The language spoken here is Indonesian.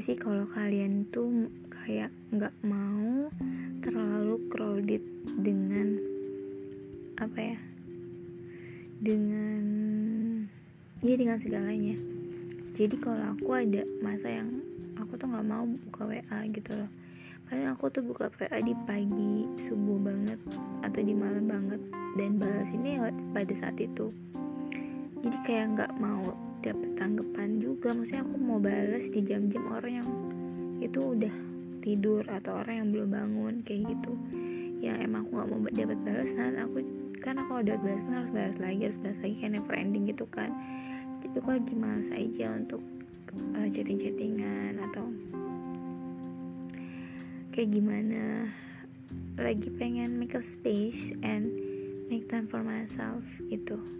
gak sih kalau kalian tuh kayak nggak mau terlalu crowded dengan apa ya dengan ya dengan segalanya? Jadi kalau aku ada masa yang aku tuh nggak mau buka WA gitu loh. Paling aku tuh buka WA di pagi subuh banget atau di malam banget dan balas ini pada saat itu. Jadi kayak nggak mau dapet tanggapan juga. Maksudnya aku mau balas di jam-jam orang yang itu udah tidur atau orang yang belum bangun kayak gitu. Yang emang aku nggak mau dapat balasan aku karena kalau udah balas kan harus balas lagi harus balas lagi kayak never ending gitu kan. Jadi aku lagi males aja untuk uh, chatting-chattingan atau kayak gimana. Lagi pengen make a space and make time for myself itu